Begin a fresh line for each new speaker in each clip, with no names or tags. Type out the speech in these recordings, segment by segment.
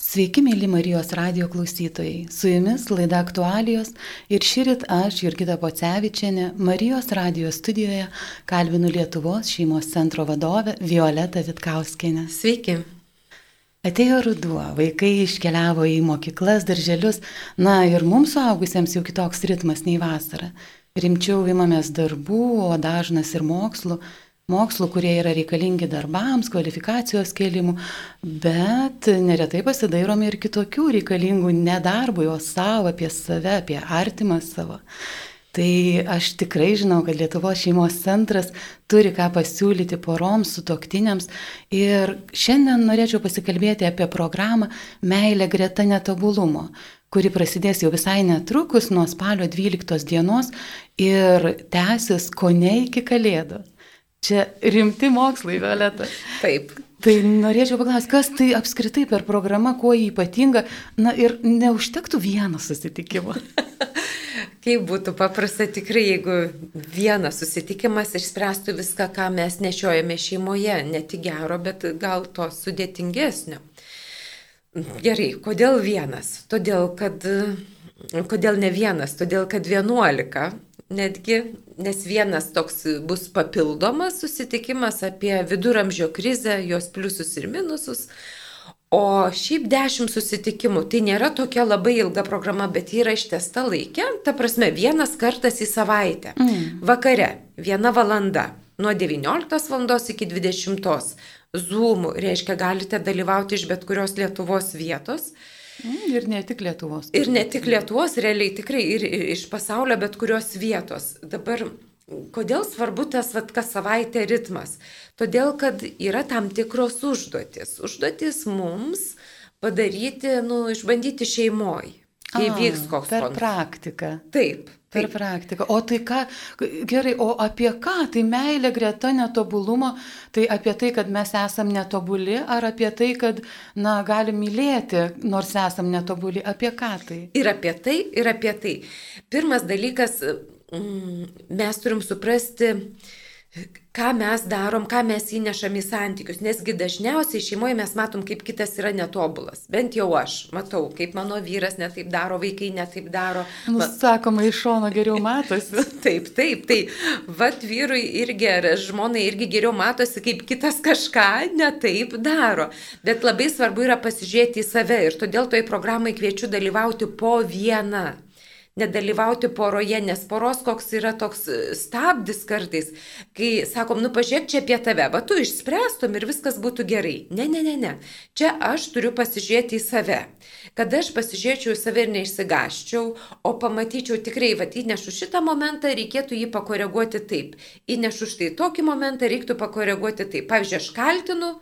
Sveiki, mėly Marijos radio klausytojai. Su jumis laida aktualijos ir šįryt aš, Jurgita Pocevičiane, Marijos radio studijoje kalbinu Lietuvos šeimos centro vadovę Violetą Vitkauskinę.
Sveiki.
Atėjo ruduo, vaikai iškeliavo į mokyklas, darželius, na ir mums suaugusiems jau kitoks ritmas nei vasara. Rimčiau imamės darbų, o dažnas ir mokslų mokslų, kurie yra reikalingi darbams, kvalifikacijos kėlimų, bet neretai pasidairom ir kitokių reikalingų nedarbui, o savo, apie save, apie artimą savo. Tai aš tikrai žinau, kad Lietuvos šeimos centras turi ką pasiūlyti poroms, sutoktiniams. Ir šiandien norėčiau pasikalbėti apie programą Meilė greta netobulumo, kuri prasidės jau visai netrukus nuo spalio 12 dienos ir tęsis ko ne iki kalėdų. Čia rimti mokslai, Violeta.
Taip.
Tai norėčiau paklausti, kas tai apskritai per programą, kuo jį ypatinga, na ir neužtektų vieno susitikimo.
Kaip būtų paprasta tikrai, jeigu vienas susitikimas išspręstų viską, ką mes nešiojame šeimoje, ne tik gero, bet gal to sudėtingesnio. Gerai, kodėl vienas? Todėl, kad, kodėl ne vienas? Todėl, kad vienuolika netgi, nes vienas toks bus papildomas susitikimas apie viduramžio krizę, jos pliusus ir minusus. O šiaip dešimt susitikimų, tai nėra tokia labai ilga programa, bet yra ištesta laikė, ta prasme, vienas kartas į savaitę. Mm. Vakare, viena valanda, nuo 19 val. iki 20. Zoom, reiškia, galite dalyvauti iš bet kurios Lietuvos vietos.
Mm, ir ne tik Lietuvos.
Ir ne tik Lietuvos, realiai tikrai ir iš pasaulio, bet kurios vietos. Dabar, kodėl svarbu tas, vat, kas savaitė ritmas? Todėl, kad yra tam tikros užduotis. Užduotis mums padaryti, nu, išbandyti šeimoji. Kai A, vyks koks
per praktiką.
Taip.
Per
Taip.
praktiką. O tai ką, gerai, o apie ką? Tai meilė greta netobulumo, tai apie tai, kad mes esam netobuli, ar apie tai, kad, na, galim mylėti, nors esam netobuli, apie ką tai?
Ir apie tai, ir apie tai. Pirmas dalykas, mm, mes turim suprasti, ką mes darom, ką mes įnešam į santykius. Nesgi dažniausiai šeimoje mes matom, kaip kitas yra netobulas. Bent jau aš matau, kaip mano vyras netaip daro, vaikai netaip daro.
Nu, sakoma, iš šono geriau matosi.
taip, taip, tai vad vyrui irgi, ar žmonai irgi geriau matosi, kaip kitas kažką netaip daro. Bet labai svarbu yra pasižiūrėti į save ir todėl toj programai kviečiu dalyvauti po vieną nedalyvauti poroje, nes poros koks yra toks e, stabdis kartais, kai sakom, nu pažiūrėk čia apie tave, va tu išspręstum ir viskas būtų gerai. Ne, ne, ne, ne. Čia aš turiu pasižiūrėti į save. Kad aš pasižiūrėčiau į save ir neišsigaščiau, o pamatyčiau tikrai, va įnešu šitą momentą, reikėtų jį pakoreguoti taip. Įnešu štai tokį momentą, reiktų pakoreguoti taip. Pavyzdžiui, aš kaltinu,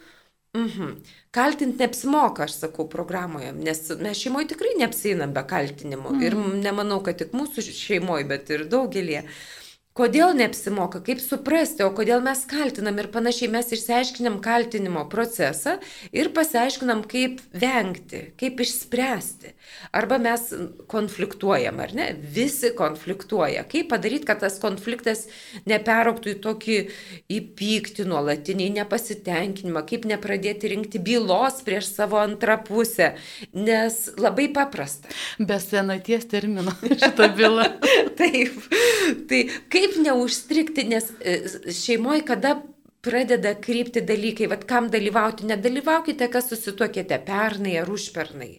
Mhm. Kaltinti neapsimoka, aš sakau, programoje, nes mes šeimoje tikrai neapseinam be kaltinimų. Mhm. Ir nemanau, kad tik mūsų šeimoje, bet ir daugelie. Kodėl neapsimoka, kaip suprasti, o kodėl mes kaltinam ir panašiai mes išsiaiškinam kaltinimo procesą ir pasiaiškinam, kaip vengti, kaip išspręsti. Arba mes konfliktuojam, ar ne? Visi konfliktuoja. Kaip padaryti, kad tas konfliktas neperauktų į tokį įpykti nuolatinį, nepasitenkinimą, kaip nepradėti rinkti bylos prieš savo antrą pusę, nes labai paprasta.
Be senaties termino šitą bylą.
Taip. Tai kaip neužstrikti, nes e, šeimoje kada pradeda krypti dalykai, vad kam dalyvauti, nedalyvaukite, kas susituokėte pernai ar užpernai.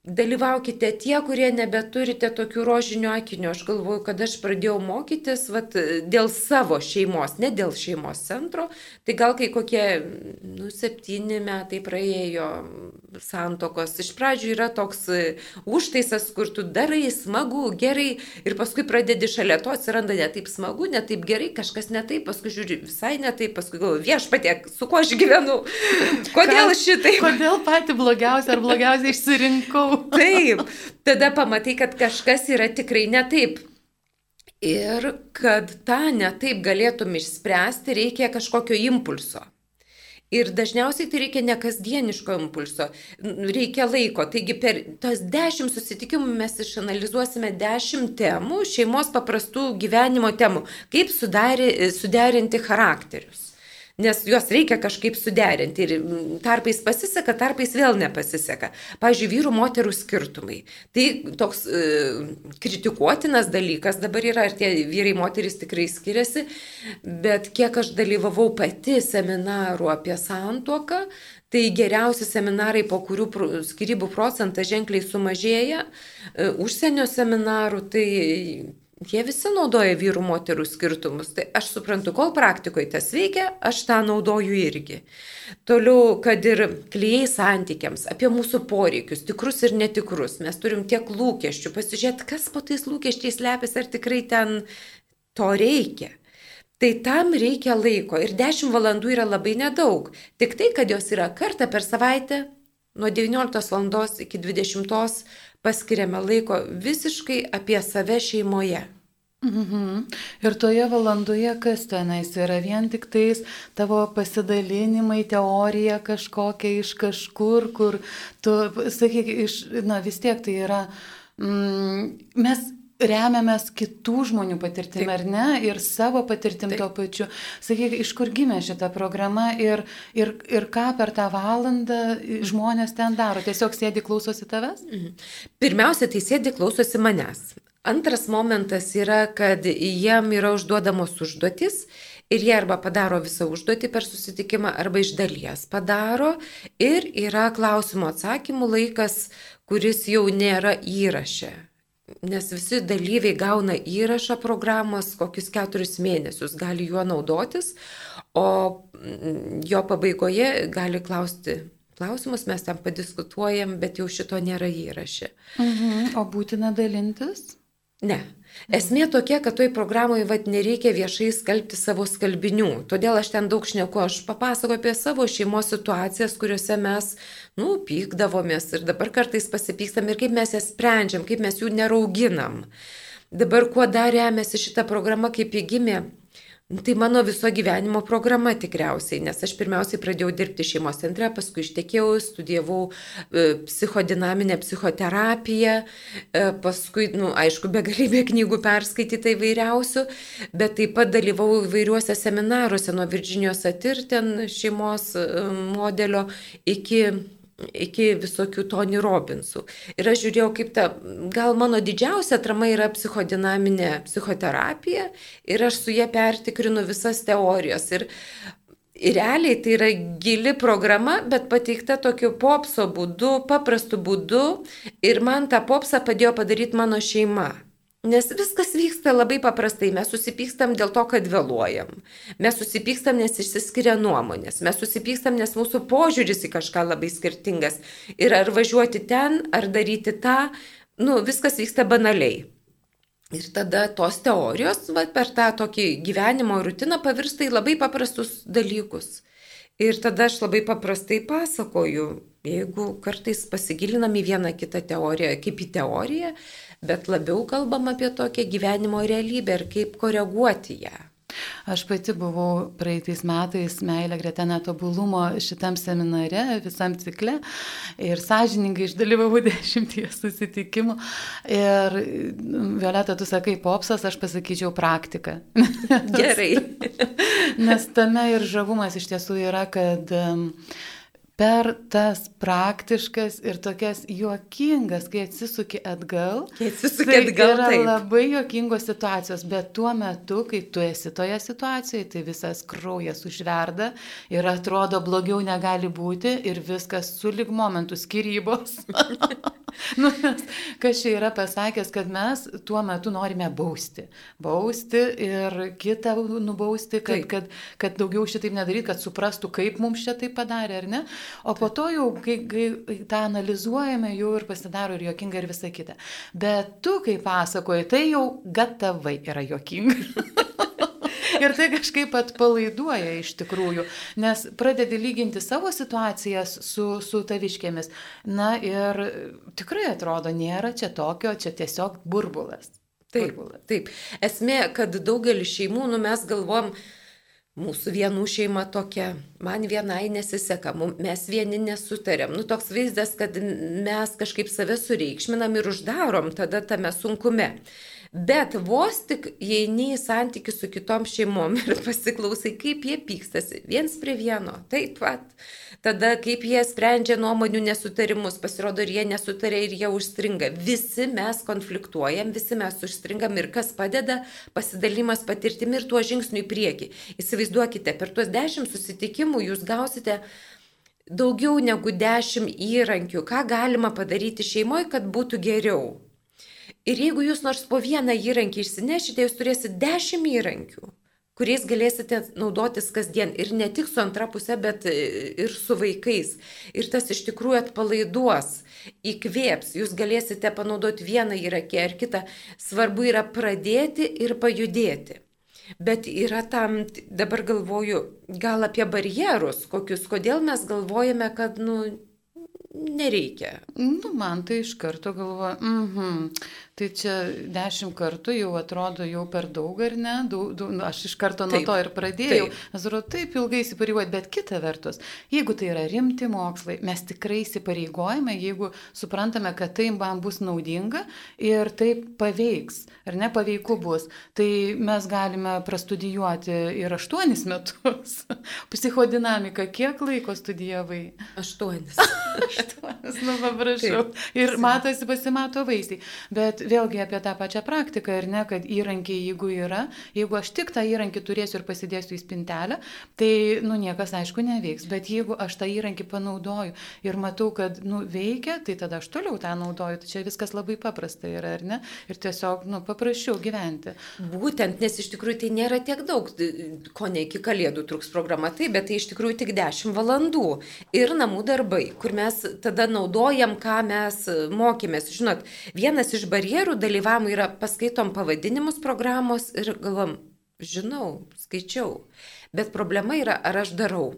Dalyvaukite tie, kurie nebeturite tokių rožinių akinių. Aš galvoju, kad aš pradėjau mokytis vat, dėl savo šeimos, ne dėl šeimos centro. Tai gal kai kokie nu, septyni metai praėjo santokos. Iš pradžių yra toks užtaisas, kur tu darai smagu, gerai ir paskui pradedi šalia to atsiranda ne taip smagu, ne taip gerai, kažkas ne taip, paskui žiūri visai ne taip, paskui galvoju, viešpatie, su kuo aš gyvenu, kodėl šitai.
Kodėl pati blogiausia ar blogiausia išsirinkau.
Taip, tada pamatai, kad kažkas yra tikrai ne taip. Ir kad tą netaip galėtum išspręsti, reikia kažkokio impulso. Ir dažniausiai tai reikia ne kasdieniško impulso, reikia laiko. Taigi per tos dešimt susitikimų mes išanalizuosime dešimt temų, šeimos paprastų gyvenimo temų, kaip sudari, suderinti charakterius. Nes juos reikia kažkaip suderinti ir tarpais pasiseka, tarpais vėl nepasiseka. Pavyzdžiui, vyrų moterų skirtumai. Tai toks e, kritikuotinas dalykas dabar yra, ar tie vyrai moteris tikrai skiriasi, bet kiek aš dalyvavau pati seminarų apie santuoką, Tai geriausi seminarai, po kurių skirybų procentas ženkliai sumažėja, e, užsienio seminarų, tai jie visi naudoja vyrų moterų skirtumus. Tai aš suprantu, kol praktikoje tas veikia, aš tą naudoju irgi. Toliau, kad ir klyjei santykiams, apie mūsų poreikius, tikrus ir netikrus, mes turim tiek lūkesčių, pasižiūrėti, kas po tais lūkesčiais lepiasi, ar tikrai ten to reikia. Tai tam reikia laiko ir 10 valandų yra labai nedaug. Tik tai, kad jos yra kartą per savaitę, nuo 19 val. iki 20 paskiriame laiko visiškai apie save šeimoje.
Mhm. Ir toje valandoje kas tenais yra vien tik tais tavo pasidalinimai, teorija kažkokia iš kažkur, kur tu, sakyk, iš, na vis tiek tai yra, mm, mes remiamės kitų žmonių patirtim, Taip. ar ne, ir savo patirtim Taip. tuo pačiu. Sakyk, iš kur gimė šita programa ir, ir, ir ką per tą valandą žmonės ten daro? Tiesiog sėdi klausosi tavęs? Mhm.
Pirmiausia, tai sėdi klausosi manęs. Antras momentas yra, kad jiem yra užduodamos užduotis ir jie arba padaro visą užduotį per susitikimą, arba iš dalies padaro ir yra klausimo atsakymų laikas, kuris jau nėra įraše nes visi dalyviai gauna įrašą programos kokius keturis mėnesius, gali juo naudotis, o mm, jo pabaigoje gali klausti klausimus, mes tam padiskutuojam, bet jau šito nėra įrašę.
Mhm. O būtina dalintis?
Ne. Esmė tokia, kad toj programoje vat, nereikia viešai skalbti savo skalbinių. Todėl aš ten daug šneku, aš papasakoju apie savo šeimos situacijas, kuriuose mes, nu, pykdavomės ir dabar kartais pasipykstam ir kaip mes jas sprendžiam, kaip mes jų nerauginam. Dabar kuo dar remiasi šita programa, kaip ji gimė, Tai mano viso gyvenimo programa tikriausiai, nes aš pirmiausiai pradėjau dirbti šeimos centre, paskui ištekėjau, studijavau e, psichodinaminę psichoterapiją, e, paskui, na, nu, aišku, begalybė knygų perskaityta įvairiausių, bet taip pat dalyvau įvairiuose seminaruose nuo Virginijos Atirten šeimos e, modelio iki iki visokių Tony Robinsų. Ir aš žiūrėjau, kaip ta, gal mano didžiausia atrama yra psichodinaminė psichoterapija ir aš su jie pertikrinu visas teorijas. Ir, ir realiai tai yra gili programa, bet pateikta tokiu popso būdu, paprastu būdu ir man tą popsą padėjo padaryti mano šeima. Nes viskas vyksta labai paprastai. Mes susipykstam dėl to, kad vėluojam. Mes susipykstam, nes išsiskiria nuomonės. Mes susipykstam, nes mūsų požiūris į kažką labai skirtingas. Ir ar važiuoti ten, ar daryti tą, nu, viskas vyksta banaliai. Ir tada tos teorijos va, per tą tokį gyvenimo rutiną pavirsta į labai paprastus dalykus. Ir tada aš labai paprastai pasakoju, jeigu kartais pasigilinam į vieną kitą teoriją, kaip į teoriją, bet labiau kalbam apie tokią gyvenimo realybę ir kaip koreguoti ją.
Aš pati buvau praeitais metais meilė greta netobulumo šitam seminare, visam cikle ir sąžiningai išdalyvavau dešimties susitikimų. Ir Violeta, tu sakai popsas, aš pasakyčiau praktiką.
Gerai.
Nes tame ir žavumas iš tiesų yra, kad um, per tas praktiškas ir tokias juokingas, kai atsisuki atgal.
Kai atsisuki atgal.
Tai yra labai juokingos situacijos, bet tuo metu, kai tu esi toje situacijoje, tai visas kraujas užverda ir atrodo blogiau negali būti ir viskas sulig momentų skirybos. nu, nes, kas čia yra pasakęs, kad mes tuo metu norime bausti. Bausti ir kitą nubausti, kad, kad, kad daugiau šitaip nedaryt, kad suprastų, kaip mums čia tai padarė, ar ne? O po to jau, kai, kai tą analizuojame, jau ir pasidaro ir jokinga ir visa kita. Bet tu, kai pasakoji, tai jau gatavai yra jokinga. ir tai kažkaip atpalaiduoja iš tikrųjų, nes pradedi lyginti savo situacijas su, su taviškėmis. Na ir tikrai atrodo, nėra čia tokio, čia tiesiog burbulas.
Taip, burbulas. taip. Esmė, kad daugelis šeimų, nu mes galvom, Mūsų vienų šeima tokia, man vienai nesiseka, mes vieni nesutarėm. Nu, toks vaizdas, kad mes kažkaip save sureikšminam ir uždarom tada tame sunkume. Bet vos tik įeini į santykių su kitom šeimom ir pasiklausai, kaip jie pykstasi viens prie vieno, taip pat. Tada kaip jie sprendžia nuomonių nesutarimus, pasirodo ir jie nesutarė ir jie užstringa. Visi mes konfliktuojam, visi mes užstringam ir kas padeda pasidalimas patirtimi ir tuo žingsniu į priekį. Įsivaizduokite, per tuos dešimt susitikimų jūs gausite daugiau negu dešimt įrankių, ką galima padaryti šeimoje, kad būtų geriau. Ir jeigu jūs nors po vieną įrankį išsinešite, jūs turėsite dešimt įrankių, kuriais galėsite naudotis kasdien. Ir ne tik su antra pusė, bet ir su vaikais. Ir tas iš tikrųjų atpalaiduos, įkvėps. Jūs galėsite panaudoti vieną įrankį ar kitą. Svarbu yra pradėti ir pajudėti. Bet yra tam, dabar galvoju, gal apie barjerus kokius, kodėl mes galvojame, kad, nu, nereikia.
Nu, man tai iš karto galvoju, mhm, mm Tai čia dešimt kartų jau atrodo jau per daug, ar ne? Daug, daug, nu, aš iš karto nuo taip, to ir pradėjau. Aš atrodo, taip ilgai įsipareigoti, bet kita vertus, jeigu tai yra rimti mokslai, mes tikrai įsipareigojame, jeigu suprantame, kad tai man bus naudinga ir tai paveiks, ar ne paveiku bus, tai mes galime prastudijuoti ir aštuonis metus. Psichodinamika, kiek laiko studijavai?
Aštuonis.
aštuonis, nu paprašau. Ir matosi, pasimato vaisiai. Bet vėlgi apie tą pačią praktiką ir ne, kad įrankiai, jeigu yra, jeigu aš tik tą įrankį turėsiu ir pasidėsiu į spintelę, tai, nu, niekas aišku neveiks. Bet jeigu aš tą įrankį panaudoju ir matau, kad, nu, veikia, tai tada aš toliau tą naudoju. Tai čia viskas labai paprasta yra, ar ne? Ir tiesiog, nu, paprasčiau gyventi.
Būtent, nes iš tikrųjų tai nėra tiek daug, ko ne iki kalėdų truks programa, tai, bet tai iš tikrųjų tik 10 valandų. Ir namų darbai, kur mes tada naudojam, ką mes mokėmės. Žinot, vienas iš barjerų dalyvavimui yra paskaitom pavadinimus programos ir galvom, žinau, skaičiau. Bet problema yra, ar aš darau.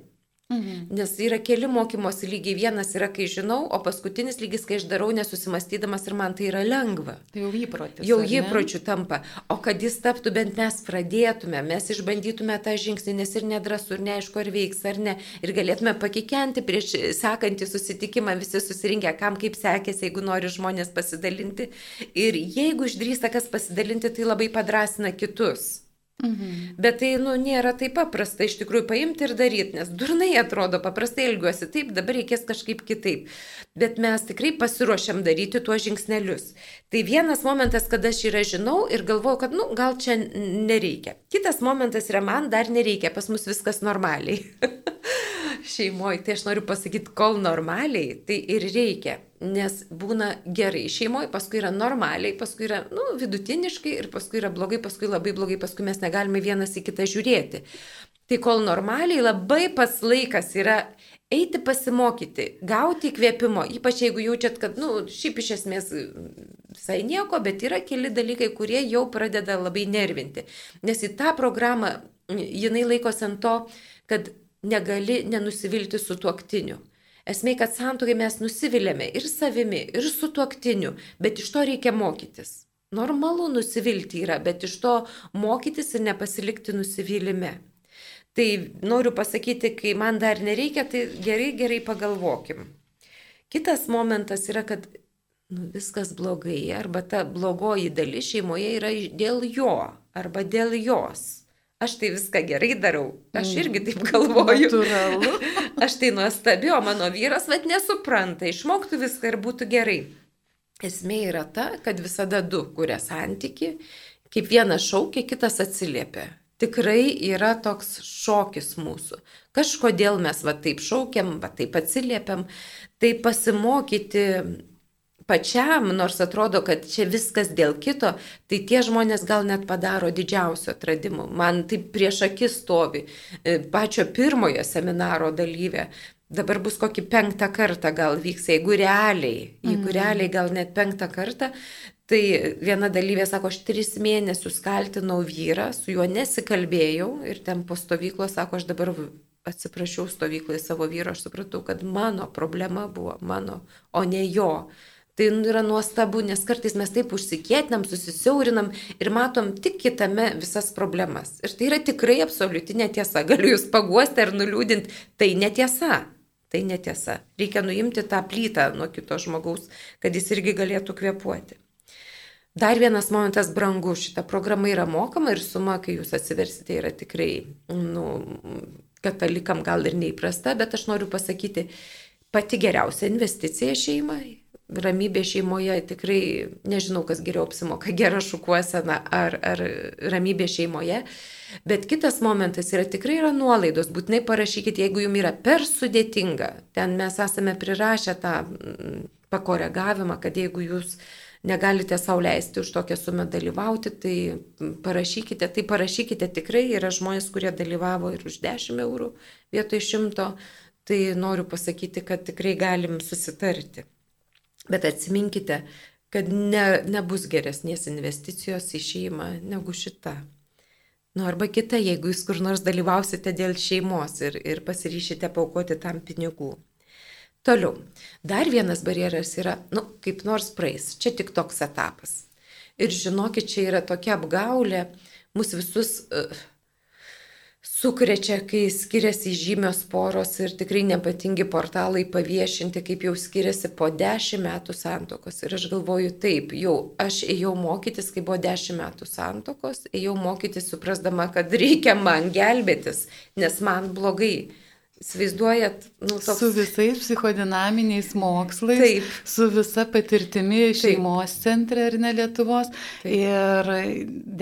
Mhm. Nes yra keli mokymosi lygiai. Vienas yra, kai žinau, o paskutinis lygis, kai aš darau nesusimastydamas ir man tai yra lengva.
Tai jau įprotis.
Jau įpročių tampa. O kad jis taptų, bent mes pradėtume, mes išbandytume tą žingsnį, nes ir nedrasu, ir neaišku, ar veiks, ar ne. Ir galėtume pakikenti prieš sekantį susitikimą, visi susirinkę, kam kaip sekėsi, jeigu nori žmonės pasidalinti. Ir jeigu išdrįsta kas pasidalinti, tai labai padrasina kitus. Mhm. Bet tai, nu, nėra taip paprasta iš tikrųjų paimti ir daryti, nes durnai atrodo, paprastai elgiuosi taip, dabar reikės kažkaip kitaip. Bet mes tikrai pasiruošiam daryti tuos žingsnelius. Tai vienas momentas, kada aš yra žinau ir galvoju, kad, nu, gal čia nereikia. Kitas momentas yra, man dar nereikia, pas mus viskas normaliai. Šeimoje, tai aš noriu pasakyti, kol normaliai, tai ir reikia nes būna gerai šeimoje, paskui yra normaliai, paskui yra nu, vidutiniškai ir paskui yra blogai, paskui labai blogai, paskui mes negalime vienas į kitą žiūrėti. Tai kol normaliai labai pats laikas yra eiti pasimokyti, gauti įkvėpimo, ypač jeigu jaučiat, kad, na, nu, šiaip iš esmės visai nieko, bet yra keli dalykai, kurie jau pradeda labai nervinti. Nes į tą programą jinai laikosi ant to, kad negali nenusivilti su tuoktiniu. Esmė, kad santokai mes nusivilėme ir savimi, ir su tuoktiniu, bet iš to reikia mokytis. Normalu nusivilti yra, bet iš to mokytis ir nepasilikti nusivylime. Tai noriu pasakyti, kai man dar nereikia, tai gerai, gerai pagalvokim. Kitas momentas yra, kad nu, viskas blogai, arba ta blogoji dalis šeimoje yra dėl jo, arba dėl jos. Aš tai viską gerai darau, aš irgi taip galvoju.
Naturalu.
aš tai nuostabi, o mano vyras vad nesupranta, išmoktų viską ir būtų gerai. Esmė yra ta, kad visada du kuria santyki, kaip vienas šaukia, kitas atsiliepia. Tikrai yra toks šokis mūsų. Kažkodėl mes va taip šaukiam, va taip atsiliepiam, tai pasimokyti pačiam, nors atrodo, kad čia viskas dėl kito, tai tie žmonės gal net padaro didžiausio atradimo. Man taip prieš akis stovi e, pačio pirmojo seminaro dalyvė. Dabar bus kokį penktą kartą gal vyks, jeigu realiai, jeigu mm. realiai gal net penktą kartą, tai viena dalyvė sako, aš tris mėnesius kaltinau vyrą, su juo nesikalbėjau ir ten po stovyklos sako, aš dabar atsiprašiau stovykloje savo vyro, aš supratau, kad mano problema buvo mano, o ne jo. Tai yra nuostabu, nes kartais mes taip užsikėtinam, susisiaurinam ir matom tik kitame visas problemas. Ir tai yra tikrai absoliuti netiesa. Galiu jūs paguosti ar nuliūdinti. Tai netiesa. Tai netiesa. Reikia nuimti tą plytą nuo kito žmogaus, kad jis irgi galėtų kvepuoti. Dar vienas momentas brangu, šita programa yra mokama ir suma, kai jūs atsiversite, yra tikrai, nu, katalikam gal ir neįprasta, bet aš noriu pasakyti, pati geriausia investicija šeimai. Ramybė šeimoje tikrai, nežinau, kas geriau apsimoka, gera šukuosena ar, ar ramybė šeimoje. Bet kitas momentas yra tikrai yra nuolaidos, būtinai parašykite, jeigu jums yra per sudėtinga. Ten mes esame prirašę tą mm, pakoregavimą, kad jeigu jūs negalite sauliaisti už tokią sumą dalyvauti, tai parašykite, tai parašykite tikrai, yra žmonės, kurie dalyvavo ir už 10 eurų vietoj 100, tai noriu pasakyti, kad tikrai galim susitarti. Bet atsiminkite, kad ne, nebus geresnės investicijos į šeimą negu šita. Nu, arba kita, jeigu jūs kur nors dalyvausite dėl šeimos ir, ir pasiryšite paukoti tam pinigų. Toliau. Dar vienas barjeras yra, nu, kaip nors praeis. Čia tik toks etapas. Ir žinokit, čia yra tokia apgaulė, mus visus uh, sukrečia, kai skiriasi žymios poros ir tikrai nepatingi portalai paviešinti, kaip jau skiriasi po dešimt metų santokos. Ir aš galvoju, taip, jau aš ėjau mokytis, kai buvo dešimt metų santokos, ėjau mokytis suprasdama, kad reikia man gelbėtis, nes man blogai. Įsivaizduojat,
nu, toks... su visais psichodinaminiais mokslais, Taip. su visa patirtimi šeimos Taip. centre ar ne Lietuvos. Taip. Ir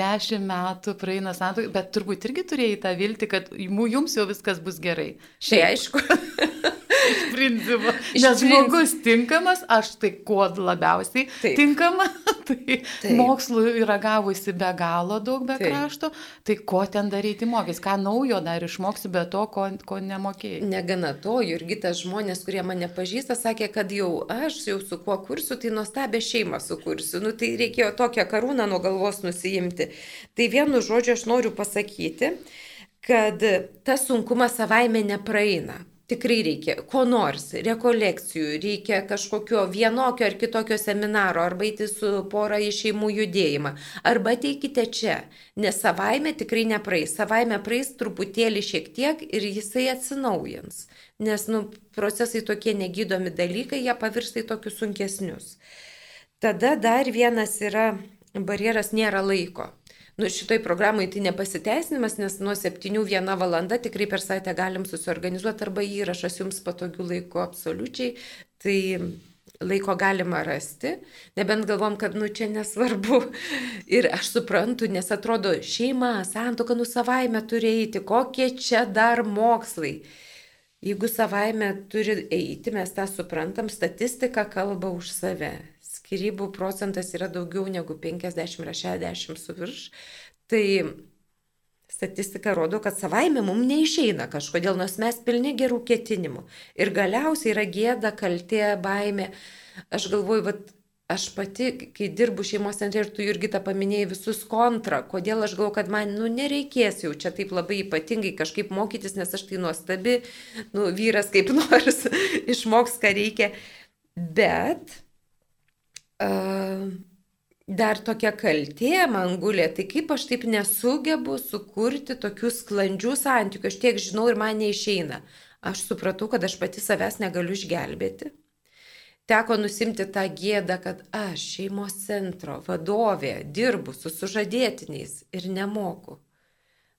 dešimt metų praeina santuokai, bet turbūt irgi turėjai tą viltį, kad jums jau viskas bus gerai.
Šiaip aišku.
iš principo. Nes žmogus tinkamas, aš tai kuo labiausiai Taip. tinkama, tai Taip. mokslų yra gavusi be galo daug be Taip. krašto, tai ko ten daryti mokys, ką naujo dar išmoksi be to, ko, ko nemokėjai.
Negana to, irgi tas žmonės, kurie mane pažįsta, sakė, kad jau aš jau su kuo kursiu, tai nuostabę šeimą sukursiu. Nu, tai reikėjo tokią karūną nuo galvos nusijimti. Tai vienu žodžiu aš noriu pasakyti, kad tas sunkumas savaime nepraeina tikrai reikia ko nors, rekolekcijų, reikia kažkokio vienokio ar kitokio seminaro, arba eiti su pora į šeimų judėjimą, arba ateikite čia, nes savaime tikrai nepraeis, savaime praeis truputėlį šiek tiek ir jisai atsinaujins, nes nu, procesai tokie negydomi dalykai, jie pavirsta į tokius sunkesnius. Tada dar vienas yra barjeras nėra laiko. Nu, šitoj programai tai nepasiteisinimas, nes nuo 7 viena valanda tikrai per savaitę galim susiorganizuoti arba įrašas jums patogių laikų absoliučiai. Tai laiko galima rasti, nebent galvom, kad nu čia nesvarbu. Ir aš suprantu, nes atrodo, šeima, santoka nu savaime turi eiti, kokie čia dar mokslai. Jeigu savaime turi eiti, mes tą suprantam, statistika kalba už save skirybų procentas yra daugiau negu 50 ar 60 su virš, tai statistika rodo, kad savaime mums neišeina kažkodėl, nors mes pilni gerų ketinimų. Ir galiausiai yra gėda, kaltė, baime. Aš galvoju, vat, aš pati, kai dirbu šeimos centre ir tu irgi tą paminėjai visus kontra, kodėl aš galvoju, kad man, nu, nereikės jau čia taip labai ypatingai kažkaip mokytis, nes aš tai nuostabi, nu, vyras kaip nors išmoks, ką reikia. Bet dar tokia kaltė man gulė, tai kaip aš taip nesugebu sukurti tokių sklandžių santykių, aš tiek žinau ir man neišeina. Aš supratau, kad aš pati savęs negaliu išgelbėti. Teko nusimti tą gėdą, kad aš šeimos centro vadovė dirbu su sužadėtiniais ir nemoku.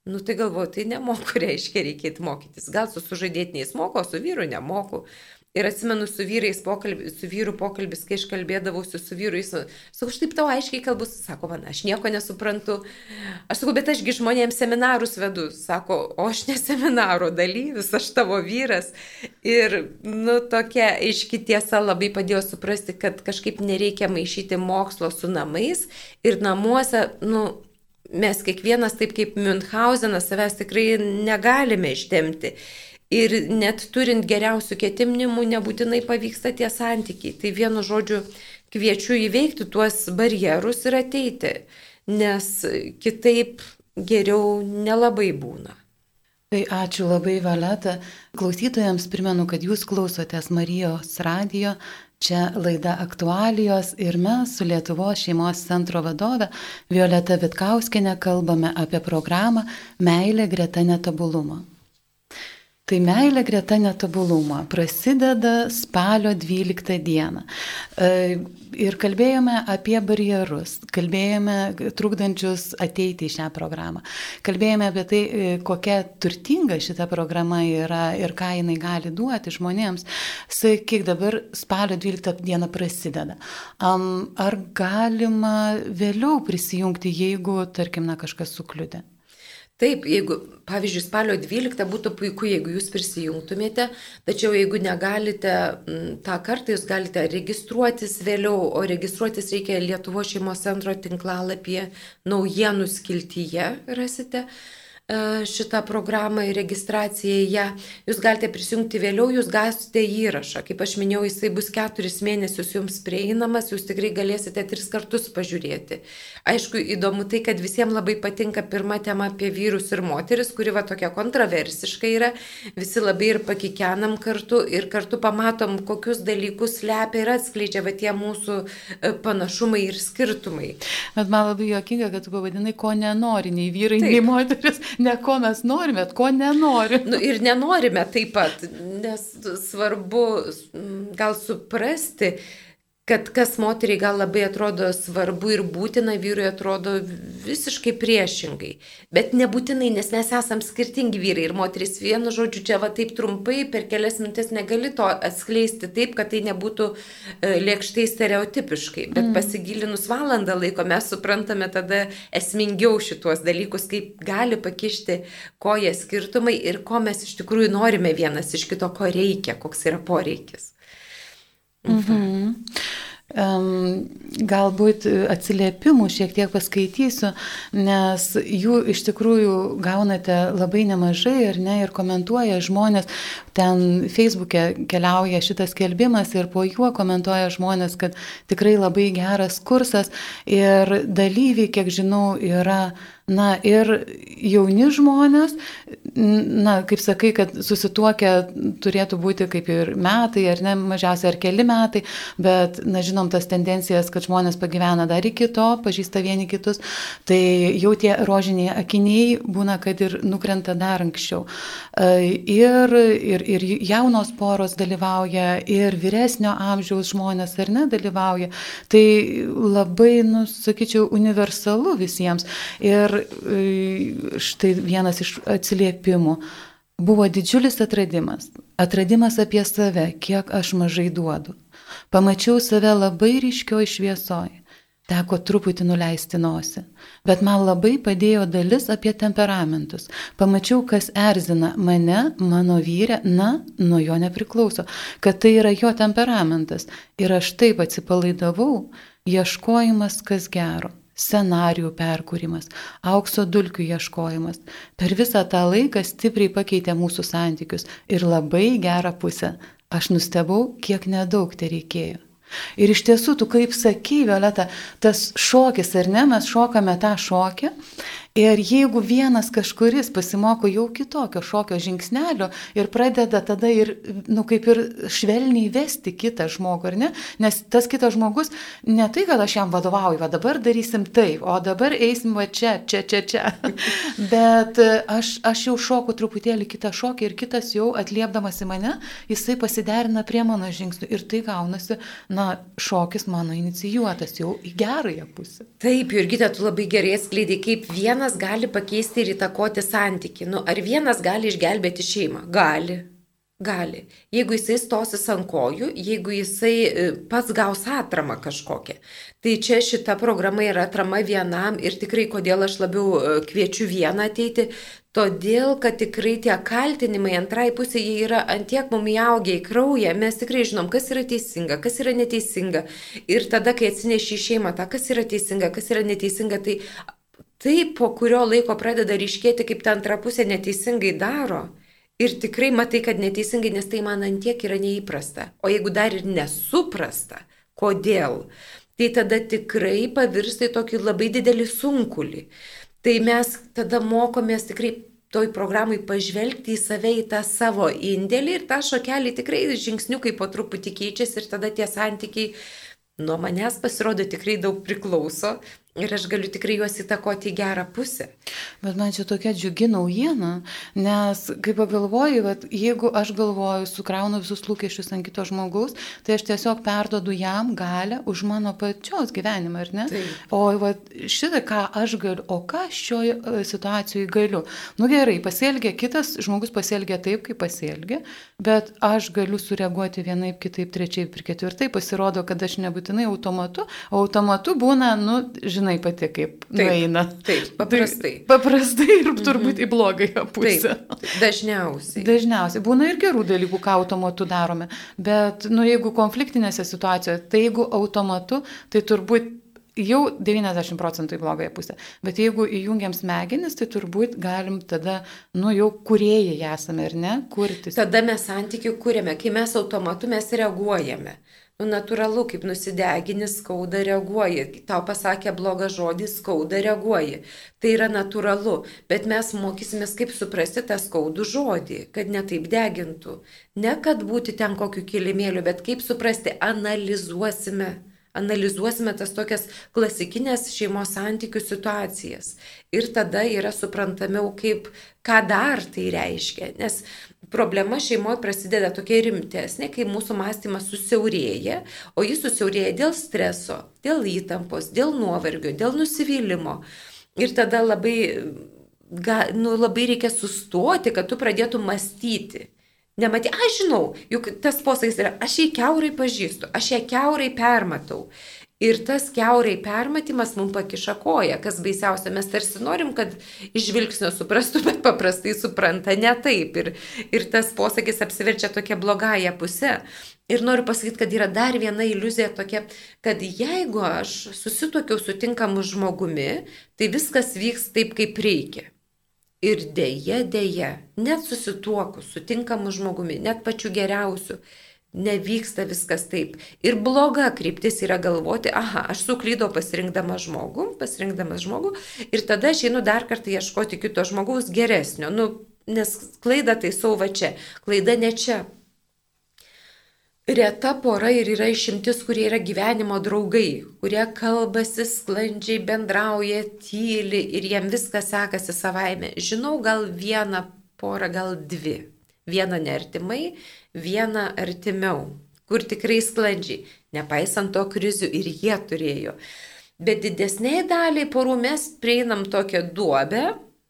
Nu tai galvoju, tai nemoku, reiškia, reikėtų mokytis. Gal su sužadėtiniais moku, o su vyru nemoku. Ir atsimenu su pokalbis, su vyru pokalbis, kai aš kalbėdavausi su vyru, jis sakau, aš taip tau aiškiai kalbu, sako, man, aš nieko nesuprantu. Aš sakau, bet ašgi žmonėms seminarus vedu, sako, o aš ne seminaro dalyvis, aš tavo vyras. Ir, nu, tokia aiški tiesa labai padėjo suprasti, kad kažkaip nereikia maišyti mokslo su namais ir namuose, nu, mes kiekvienas taip kaip Münchhausenas savęs tikrai negalime ištemti. Ir net turint geriausių ketinimų nebūtinai pavyksta tie santykiai. Tai vienu žodžiu kviečiu įveikti tuos barjerus ir ateiti, nes kitaip geriau nelabai būna.
Tai ačiū labai, Valeta. Klausytojams primenu, kad jūs klausotės Marijos radijo. Čia laida aktualijos ir mes su Lietuvos šeimos centro vadove Violeta Vitkauskinė kalbame apie programą Meilė greta netobulumo. Tai meilė greta netobulumo prasideda spalio 12 dieną. E, ir kalbėjome apie barjerus, kalbėjome trukdančius ateiti į šią programą. Kalbėjome apie tai, e, kokia turtinga šita programa yra ir ką jinai gali duoti žmonėms. Sakyk, dabar spalio 12 dieną prasideda. Ar galima vėliau prisijungti, jeigu, tarkim, na, kažkas sukliūdė?
Taip, jeigu, pavyzdžiui, spalio 12 būtų puiku, jeigu jūs prisijungtumėte, tačiau jeigu negalite tą kartą, jūs galite registruotis vėliau, o registruotis reikia Lietuvo šeimos centro tinklalapyje, naujienų skiltyje rasite. E, šitą programą ir registraciją į ją. Jūs galite prisijungti vėliau, jūs gausite įrašą. Kaip aš minėjau, jisai bus keturis mėnesius jums prieinamas, jūs tikrai galėsite tris kartus pažiūrėti. Aišku, įdomu tai, kad visiems labai patinka pirma tema apie vyrus ir moteris, kuri va tokia kontroversiška yra. Visi labai ir pakikenam kartu ir kartu pamatom, kokius dalykus lepia ir atskleidžia va tie mūsų e, panašumai ir skirtumai.
Bet man labai juokinga, kad tu pavadinai, ko nenori nei vyrai, Taip. nei moteris ne ko mes norime, ko nenorime.
Nu, ir nenorime taip pat, nes svarbu gal suprasti, kad kas moteriai gal labai atrodo svarbu ir būtina, vyrui atrodo visiškai priešingai. Bet nebūtinai, nes mes esam skirtingi vyrai ir moteris. Vienu žodžiu, čia va taip trumpai per kelias minutės negali to atskleisti taip, kad tai nebūtų e, lėkštai stereotipiškai. Bet mm. pasigilinus valandą laiko mes suprantame tada esmingiau šituos dalykus, kaip gali pakišti koja skirtumai ir ko mes iš tikrųjų norime vienas iš kito, ko reikia, koks yra poreikis.
Mhm. Galbūt atsiliepimų šiek tiek paskaitysiu, nes jų iš tikrųjų gaunate labai nemažai ir ne, ir komentuoja žmonės, ten Facebook'e keliauja šitas kelbimas ir po juo komentuoja žmonės, kad tikrai labai geras kursas. Ir dalyviai, kiek žinau, yra Na ir jauni žmonės, na, kaip sakai, kad susituokę turėtų būti kaip ir metai, ar ne, mažiausiai ar keli metai, bet, na, žinom tas tendencijas, kad žmonės pagyvena dar iki to, pažįsta vieni kitus, tai jau tie rožiniai akiniai būna, kad ir nukrenta dar anksčiau. E, ir, ir, ir jaunos poros dalyvauja, ir vyresnio amžiaus žmonės ar ne dalyvauja. Tai labai, nu, sakyčiau, universalu visiems. Ir E, štai vienas iš atsiliepimų. Buvo didžiulis atradimas. Atradimas apie save, kiek aš mažai duodu. Pamačiau save labai ryškioj šviesoj. Teko truputį nuleisti nosį. Bet man labai padėjo dalis apie temperamentus. Pamačiau, kas erzina mane, mano vyrę, na, nuo jo nepriklauso, kad tai yra jo temperamentas. Ir aš taip atsipalaidavau, ieškojimas kas gero scenarijų perkūrimas, aukso dulkių ieškojimas. Per visą tą laiką stipriai pakeitė mūsų santykius ir labai gerą pusę. Aš nustebau, kiek nedaug tai reikėjo. Ir iš tiesų, tu kaip sakai, Violeta, tas šokis, ar ne, mes šokame tą šokį Ir jeigu vienas kažkuris pasimoko jau kitokio šokio žingsnelio ir pradeda tada ir, nu, kaip ir švelniai vesti kitą žmogų, ar ne? Nes tas kitas žmogus, ne tai, kad aš jam vadovauju, va dabar darysim taip, o dabar eisim va čia, čia, čia, čia. Bet aš, aš jau šoku truputėlį kitą šokį ir kitas jau atliepdamas į mane, jisai pasiderina prie mano žingsnių ir tai gaunasi, na, šokis mano inicijuotas jau į gerąją pusę.
Taip, Jurgita, tu labai gerai atskleidai, kaip vienas vienas gali pakeisti ir įtakoti santyki. Nu, ar vienas gali išgelbėti šeimą? Gali. Gali. Jeigu jisai stosis ant kojų, jeigu jisai e, pats gaus atramą kažkokią. Tai čia šita programa yra atrama vienam ir tikrai kodėl aš labiau e, kviečiu vieną ateiti, todėl kad tikrai tie kaltinimai antrai pusė jie yra antiek mum įaugę į kraują, mes tikrai žinom, kas yra teisinga, kas yra neteisinga. Ir tada, kai atsineši į šeimą tą, kas yra teisinga, kas yra neteisinga, tai taip po kurio laiko pradeda ryškėti, kaip ta antra pusė neteisingai daro. Ir tikrai matai, kad neteisingai, nes tai man antiek yra neįprasta. O jeigu dar ir nesuprasta, kodėl, tai tada tikrai pavirsta į tokį labai didelį sunkulį. Tai mes tada mokomės tikrai toj programai pažvelgti į save, į tą savo indėlį ir tą šokelį tikrai žingsniukai po truputį keičiasi ir tada tie santykiai nuo manęs pasirodo tikrai daug priklauso Ir aš galiu tikrai juos įtakoti į gerą pusę.
Bet man čia tokia džiugi naujiena, nes kai pagalvoju, kad jeigu aš galvoju, sukraunu visus lūkesčius ant kito žmogaus, tai aš tiesiog perdodu jam galę už mano pačios gyvenimą, ar ne? Taip. O vat, šitą, ką aš galiu, o ką šioje situacijoje galiu. Nu gerai, pasielgia kitas žmogus, pasielgia taip, kaip pasielgia, bet aš galiu sureaguoti vienaip, kitaip, trečiaip ir ketvirtai. Pasirodo, kad aš nebūtinai automatu, o automatu būna, nu, žinai, žinai pati, kaip taip, nueina.
Taip, paprastai.
Tai, paprastai ir turbūt mhm. į blogąją pusę.
Taip, dažniausiai.
Dažniausiai. Būna ir gerų dalykų, ką automatu darome. Bet, nu, jeigu konfliktinėse situacijose, tai jeigu automatu, tai turbūt jau 90 procentų į blogąją pusę. Bet jeigu įjungiam smegenis, tai turbūt galim tada, nu jau kuriejai esame, ar ne, kurtis.
Tada mes santykių kūrėme, kai mes automatu mes reaguojame. Nu, natūralu, kaip nusidegini, skauda reaguoji. Tau pasakė blogą žodį, skauda reaguoji. Tai yra natūralu, bet mes mokysimės, kaip suprasti tą skaudų žodį, kad netaip degintų. Ne kad būti ten kokiu kilimėliu, bet kaip suprasti, analizuosime analizuosime tas tokias klasikinės šeimos santykių situacijas. Ir tada yra suprantamiau, kaip, ką dar tai reiškia. Nes problema šeimoje prasideda tokia rimtesnė, kai mūsų mąstymas susiaurėja, o jis susiaurėja dėl streso, dėl įtampos, dėl nuovargio, dėl nusivylimo. Ir tada labai, ga, nu, labai reikia sustoti, kad tu pradėtum mąstyti. Nematai, aš žinau, juk tas posakis yra, aš jį keurai pažįstu, aš ją keurai permatau. Ir tas keurai permatimas mums pakiša koją, kas baisiausia, mes tarsi norim, kad iš žvilgsnio suprastų, bet paprastai supranta ne taip. Ir, ir tas posakis apsiverčia tokia blogąją pusę. Ir noriu pasakyti, kad yra dar viena iliuzija tokia, kad jeigu aš susitokiau su tinkamu žmogumi, tai viskas vyks taip, kaip reikia. Ir dėje, dėje, net susituokus su tinkamu žmogumi, net pačiu geriausiu, nevyksta viskas taip. Ir bloga kryptis yra galvoti, aha, aš suklydau pasirinkdama žmogų, pasirinkdamas žmogų ir tada aš einu dar kartą ieškoti kito žmogaus geresnio, nu, nes klaida tai sauva čia, klaida ne čia. Reta pora ir yra išimtis, kurie yra gyvenimo draugai, kurie kalbasi sklandžiai, bendrauja, tyli ir jiem viskas sekasi savaime. Žinau gal vieną porą, gal dvi. Vieną nertimai, vieną artimiau, kur tikrai sklandžiai, nepaisant to krizių ir jie turėjo. Bet didesniai daliai porų mes prieinam tokią duobę,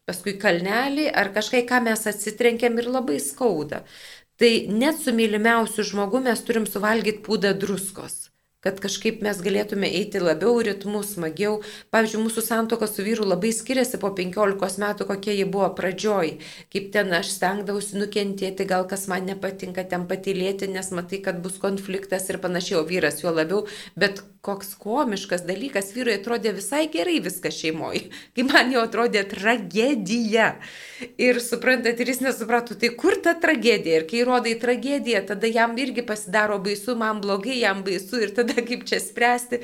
paskui kalnelį ar kažkai, ką mes atsitrenkiam ir labai skauda. Tai net su mylimiausiu žmogu mes turim suvalgyti pūdą druskos kad kažkaip mes galėtume eiti labiau ritmu, smagiau. Pavyzdžiui, mūsų santoka su vyru labai skiriasi po 15 metų, kokia ji buvo pradžioj. Kaip ten aš stengdavausi nukentėti, gal kas man nepatinka, ten patylėti, nes matai, kad bus konfliktas ir panašiai, o vyras juo labiau. Bet koks komiškas dalykas, vyrui atrodė visai gerai viskas šeimoje. Kai man jau atrodė tragedija. Ir suprantat, ir jis nesuprato, tai kur ta tragedija. Ir kai rodai tragediją, tada jam irgi pasidaro baisu, man blogai, jam baisu. Ir tada kaip čia spręsti.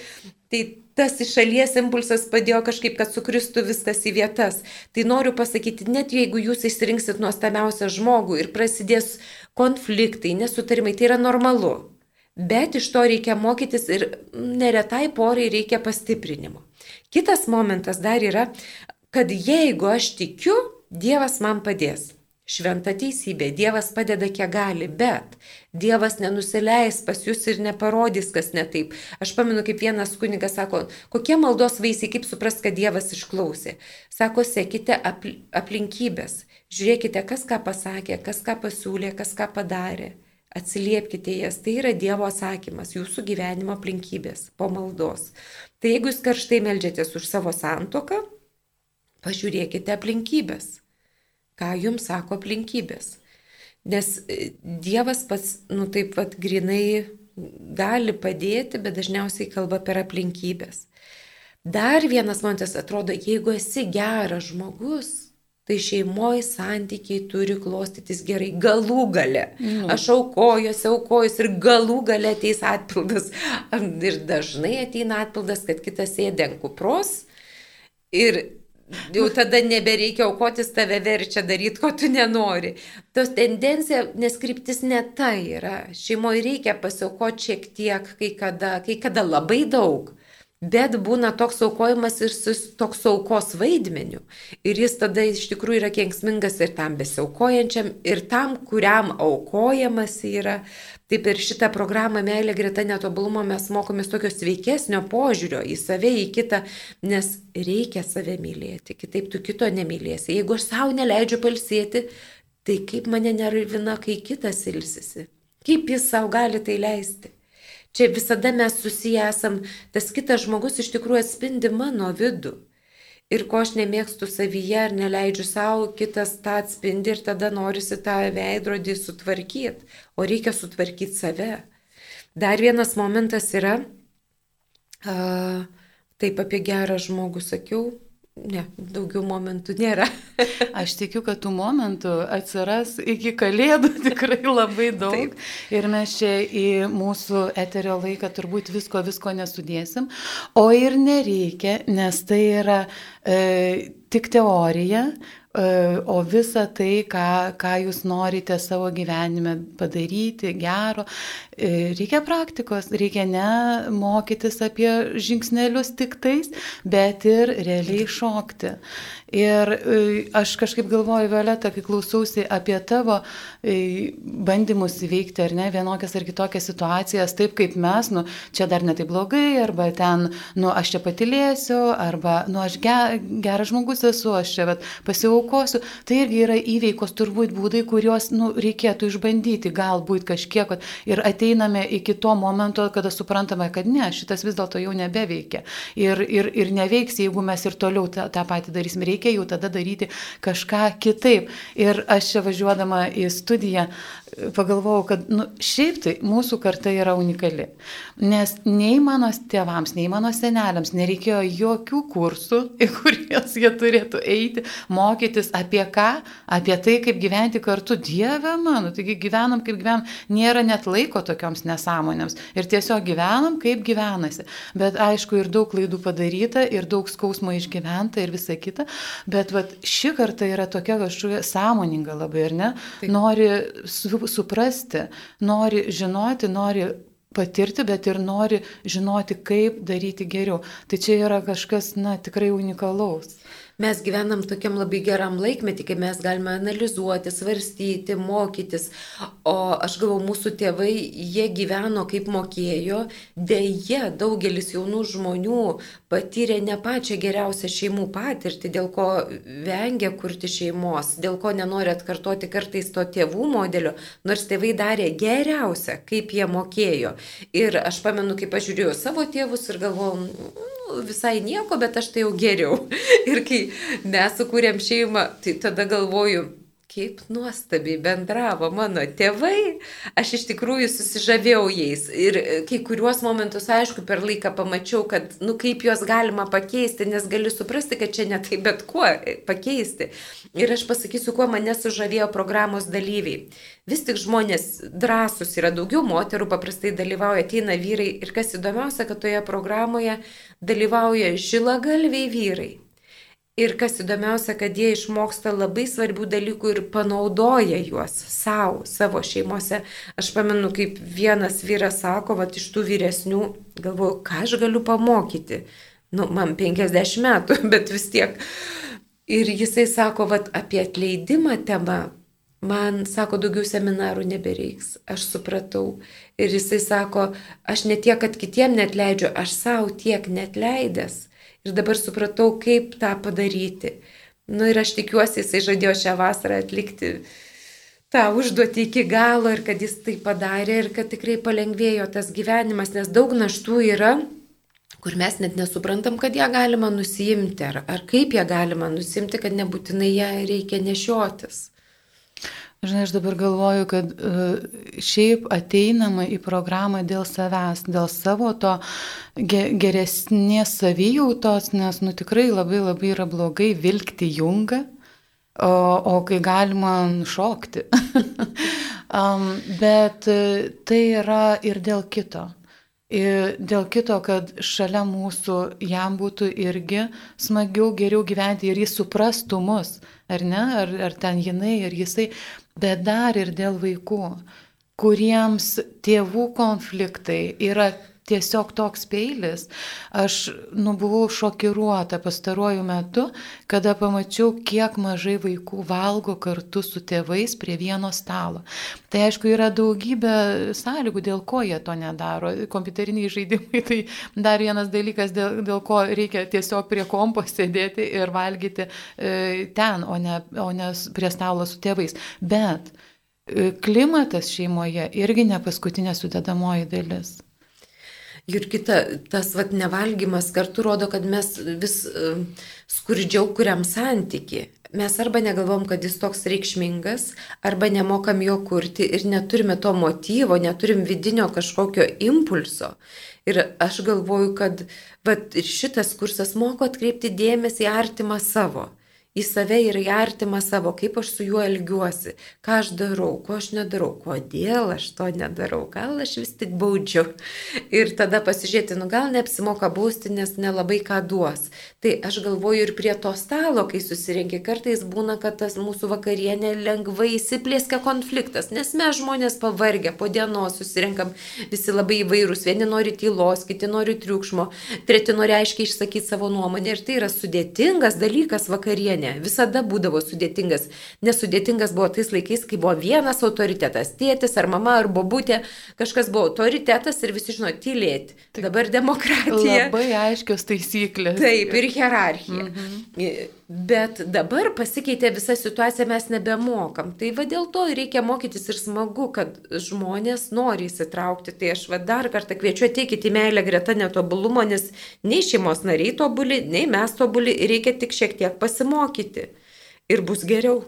Tai tas iš šalies impulsas padėjo kažkaip, kad sukristų viskas į vietas. Tai noriu pasakyti, net jeigu jūs išsirinksit nuostabiausią žmogų ir prasidės konfliktai, nesutarimai, tai yra normalu. Bet iš to reikia mokytis ir neretai porai reikia pastiprinimo. Kitas momentas dar yra, kad jeigu aš tikiu, Dievas man padės. Šventa teisybė, Dievas padeda kiek gali, bet Dievas nenusileis pas jūs ir neparodys, kas ne taip. Aš pamenu, kaip vienas kunigas sako, kokie maldos vaisiai, kaip suprast, kad Dievas išklausė. Sako, sekite apl aplinkybės, žiūrėkite, kas ką pasakė, kas ką pasiūlė, kas ką padarė. Atsiliepkite jas, tai yra Dievo atsakymas, jūsų gyvenimo aplinkybės po maldos. Tai jeigu jūs karštai melžiatės už savo santoką, pažiūrėkite aplinkybės ką jums sako aplinkybės. Nes e, Dievas pats, nu taip pat grinai gali padėti, bet dažniausiai kalba per aplinkybės. Dar vienas momentas atrodo, jeigu esi geras žmogus, tai šeimoje santykiai turi klostytis gerai. Galų gale. Mm. Aš aukojuosi, aukojuosi ir galų gale ateis atpildas. Ir dažnai ateina atpildas, kad kitas sėdė ant kupros. Ir jau tada nebereikia aukotis, tave verčia daryti, ko tu nenori. Tos tendencija, nes kryptis ne ta yra. Šeimoje reikia pasiaukoti šiek tiek, kai kada, kai kada labai daug. Bet būna toks aukojimas ir toks aukos vaidmeniu. Ir jis tada iš tikrųjų yra kengsmingas ir tam besiaukojančiam, ir tam, kuriam aukojamas yra. Tai per šitą programą Meilė greta netobulumo mes mokomės tokio sveikesnio požiūrio į save, į kitą, nes reikia save mylėti, kitaip tu kito nemylėsi. Jeigu aš savo neleidžiu palsėti, tai kaip mane nervina, kai kitas ilsisi. Kaip jis savo gali tai leisti. Čia visada mes susiję esam, tas kitas žmogus iš tikrųjų atspindi mano vidų. Ir ko aš nemėgstu savyje ar neleidžiu savo, kitas tą atspindi ir tada norisi tą veidrodį sutvarkyti, o reikia sutvarkyti save. Dar vienas momentas yra, a, taip apie gerą žmogų sakiau, Ne, daugiau momentų nėra.
Aš tikiu, kad tų momentų atsiras iki kalėdų tikrai labai daug. Taip. Ir mes čia į mūsų eterio laiką turbūt visko, visko nesudėsim. O ir nereikia, nes tai yra e, tik teorija, o visa tai, ką, ką jūs norite savo gyvenime padaryti gero, e, reikia praktikos, reikia ne mokytis apie žingsnelius tik tais, bet ir realiai šokti. Ir e, aš kažkaip galvoju, Violeta, kai klausausi apie tavo bandymus įveikti ar ne vienokias ar kitokias situacijas, taip kaip mes, nu, čia dar netai blogai, arba ten, nu, aš čia patilėsiu, arba, nu, aš geras žmogus esu, aš čia pasiaukosiu paaukosiu, tai irgi yra įveikos turbūt būdai, kuriuos nu, reikėtų išbandyti, galbūt kažkiek. Ir ateiname iki to momento, kada suprantame, kad ne, šitas vis dėlto jau nebeveikia. Ir, ir, ir neveiks, jeigu mes ir toliau tą, tą patį darysim. Reikia jau tada daryti kažką kitaip. Ir aš čia važiuodama į studiją pagalvojau, kad nu, šiaip tai mūsų karta yra unikali. Nes nei mano tėvams, nei mano seneliams nereikėjo jokių kursų, į kuriuos jie turėtų eiti, mokytis apie ką, apie tai, kaip gyventi kartu. Dieve mano, taigi gyvenam kaip gyvenam, nėra net laiko tokioms nesąmonėms. Ir tiesiog gyvenam, kaip gyvenasi. Bet aišku, ir daug klaidų padaryta, ir daug skausmo išgyventa, ir visa kita. Bet vat, ši karta yra tokia kažkokia sąmoninga labai, ar ne? Taip. Nori su suprasti, nori žinoti, nori patirti, bet ir nori žinoti, kaip daryti geriau. Tai čia yra kažkas, na, tikrai unikalaus
mes gyvenam tokiam labai geram laikmetį, kai mes galime analizuoti, svarstyti, mokytis. O aš galvoju, mūsų tėvai, jie gyveno kaip mokėjo, dėje daugelis jaunų žmonių patyrė ne pačią geriausią šeimų patirtį, dėl ko vengia kurti šeimos, dėl ko nenori atkartoti kartais to tėvų modelio, nors tėvai darė geriausią, kaip jie mokėjo. Ir aš pamenu, kaip aš žiūrėjau savo tėvus ir galvojau, visai nieko, bet aš tai jau geriau. Ir kai mes sukūrėm šeimą, tai tada galvoju, kaip nuostabiai bendravo mano tėvai, aš iš tikrųjų susižavėjau jais. Ir kai kuriuos momentus, aišku, per laiką pamačiau, kad, nu, kaip juos galima pakeisti, nes galiu suprasti, kad čia ne tai bet kuo pakeisti. Ir aš pasakysiu, kuo mane sužavėjo programos dalyviai. Vis tik žmonės drąsus yra daugiau moterų, paprastai dalyvauja, ateina vyrai ir kas įdomiausia, kad toje programoje dalyvauja žilagalviai vyrai. Ir kas įdomiausia, kad jie išmoksta labai svarbių dalykų ir panaudoja juos savo, savo šeimose. Aš pamenu, kaip vienas vyras sako, va iš tų vyresnių, galvoju, ką aš galiu pamokyti. Nu, man 50 metų, bet vis tiek. Ir jisai sako, va apie atleidimą temą, man, sako, daugiau seminarų nebereiks. Aš supratau. Ir jisai sako, aš ne tiek, kad kitiem net leidžiu, aš savo tiek net leidęs Ir dabar supratau, kaip tą padaryti. Na nu, ir aš tikiuosi, jisai žadėjo šią vasarą atlikti tą užduotį iki galo ir kad jis tai padarė ir kad tikrai palengvėjo tas gyvenimas, nes daug naštų yra, kur mes net nesuprantam, kad ją galima nusimti ar, ar kaip ją galima nusimti, kad nebūtinai ją reikia nešiotis.
Žinai, aš dabar galvoju, kad uh, šiaip ateinama į programą dėl savęs, dėl savo to ge geresnės savijautos, nes, nu, tikrai labai labai yra blogai vilkti jungą, o, o kai galima šokti. um, bet uh, tai yra ir dėl kito. Ir dėl kito, kad šalia mūsų jam būtų irgi smagiau, geriau gyventi ir jis suprastų mus, ar ne, ar, ar ten jinai, ar jisai bet dar ir dėl vaikų. kuriems tėvų konfliktai yra tiesiog toks peilis. Aš nu, buvau šokiruota pastaruoju metu, kada pamačiau, kiek mažai vaikų valgo kartu su tėvais prie vieno stalo. Tai aišku, yra daugybė sąlygų, dėl ko jie to nedaro. Kompiuteriniai žaidimai tai dar vienas dalykas, dėl, dėl ko reikia tiesiog prie kompo sėdėti ir valgyti e, ten, o ne, o ne prie stalo su tėvais. Bet e, klimatas šeimoje irgi ne paskutinė sudedamoji dalis.
Jurgita, tas vat nevalgymas kartu rodo, kad mes vis uh, skurdžiau kuriam santyki. Mes arba negalvom, kad jis toks reikšmingas, arba nemokam jo kurti ir neturime to motyvo, neturim vidinio kažkokio impulso. Ir aš galvoju, kad vat, šitas kursas moko atkreipti dėmesį į artimą savo į save ir į artimą savo, kaip aš su juo elgiuosi, ką aš darau, ko aš nedarau, kodėl aš to nedarau, gal aš vis tik baudžiu. Ir tada pasižiūrėti, nu gal neapsimoka bausti, nes nelabai ką duos. Tai aš galvoju ir prie to stalo, kai susirinki, kartais būna, kad tas mūsų vakarienė lengvai įsiplėskia konfliktas, nes mes žmonės pavargę, po dienos susirinkam visi labai įvairūs, vieni nori tylos, kiti nori triukšmo, treti nori aiškiai išsakyti savo nuomonę ir tai yra sudėtingas dalykas vakarienė visada būdavo sudėtingas. Nesudėtingas buvo tais laikais, kai buvo vienas autoritetas - tėtis ar mama ar bobutė, kažkas buvo autoritetas ir visi žino tylėti. Taip, Dabar demokratija.
Labai aiškios taisyklės.
Taip, ir hierarchija. Mhm. Bet dabar pasikeitė visa situacija, mes nebemokam. Tai va dėl to reikia mokytis ir smagu, kad žmonės nori įsitraukti. Tai aš va dar kartą kviečiu ateikite į meilę greta netobulumo, nes nei šeimos nariai tobuli, nei mes tobuli, reikia tik šiek tiek pasimokyti. Ir bus geriau.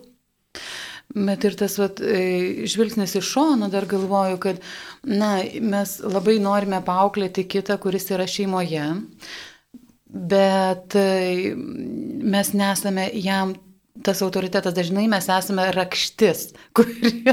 Bet ir tas vat, e, žvilgsnis iš šono dar galvoju, kad na, mes labai norime paauklėti kitą, kuris yra šeimoje bet e, mes nesame jam tas autoritetas dažnai mes esame rakštis, kuri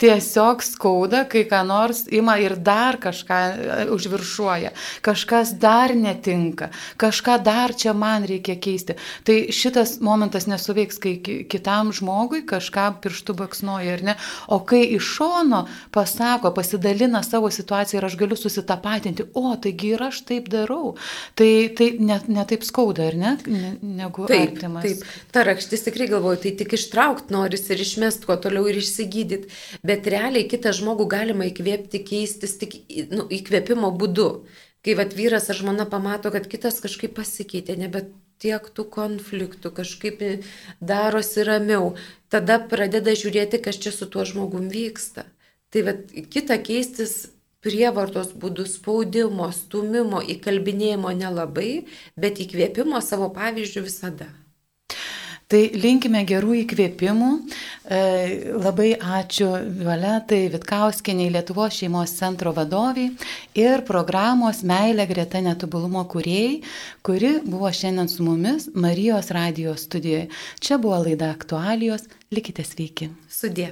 tiesiog skauda, kai ką nors ima ir dar kažką e, užviršuoja, kažkas dar netinka, kažką dar čia man reikia keisti. Tai šitas momentas nesuveiks, kai kitam žmogui kažką pirštų baksnoja ir ne, o kai iš šono pasako, pasidalina savo situaciją ir aš galiu susitapatinti, o taigi ir aš taip darau, tai, tai net ne taip skauda, ar ne, ne negu
taip,
artimas.
Taip, ta rakštis tikrai galvoju, tai tik ištraukti noris ir išmest kuo toliau ir išsigydyti, bet realiai kitą žmogų galima įkvėpti, keistis tik nu, įkvėpimo būdu. Kai vat vyras ar žmona pamato, kad kitas kažkaip pasikeitė, nebet tiek tų konfliktų, kažkaip darosi ramiau, tada pradeda žiūrėti, kas čia su tuo žmogum vyksta. Tai vat kitą keistis prievartos būdų spaudimo, stumimo, įkalbinėjimo nelabai, bet įkvėpimo savo pavyzdžių visada.
Tai linkime gerų įkvėpimų. E, labai ačiū Violetai Vitkauskinė, Lietuvos šeimos centro vadoviai ir programos Meilė greta netobulumo kuriejai, kuri buvo šiandien su mumis Marijos radijos studijoje. Čia buvo laida aktualijos. Likite sveiki.
Sudė.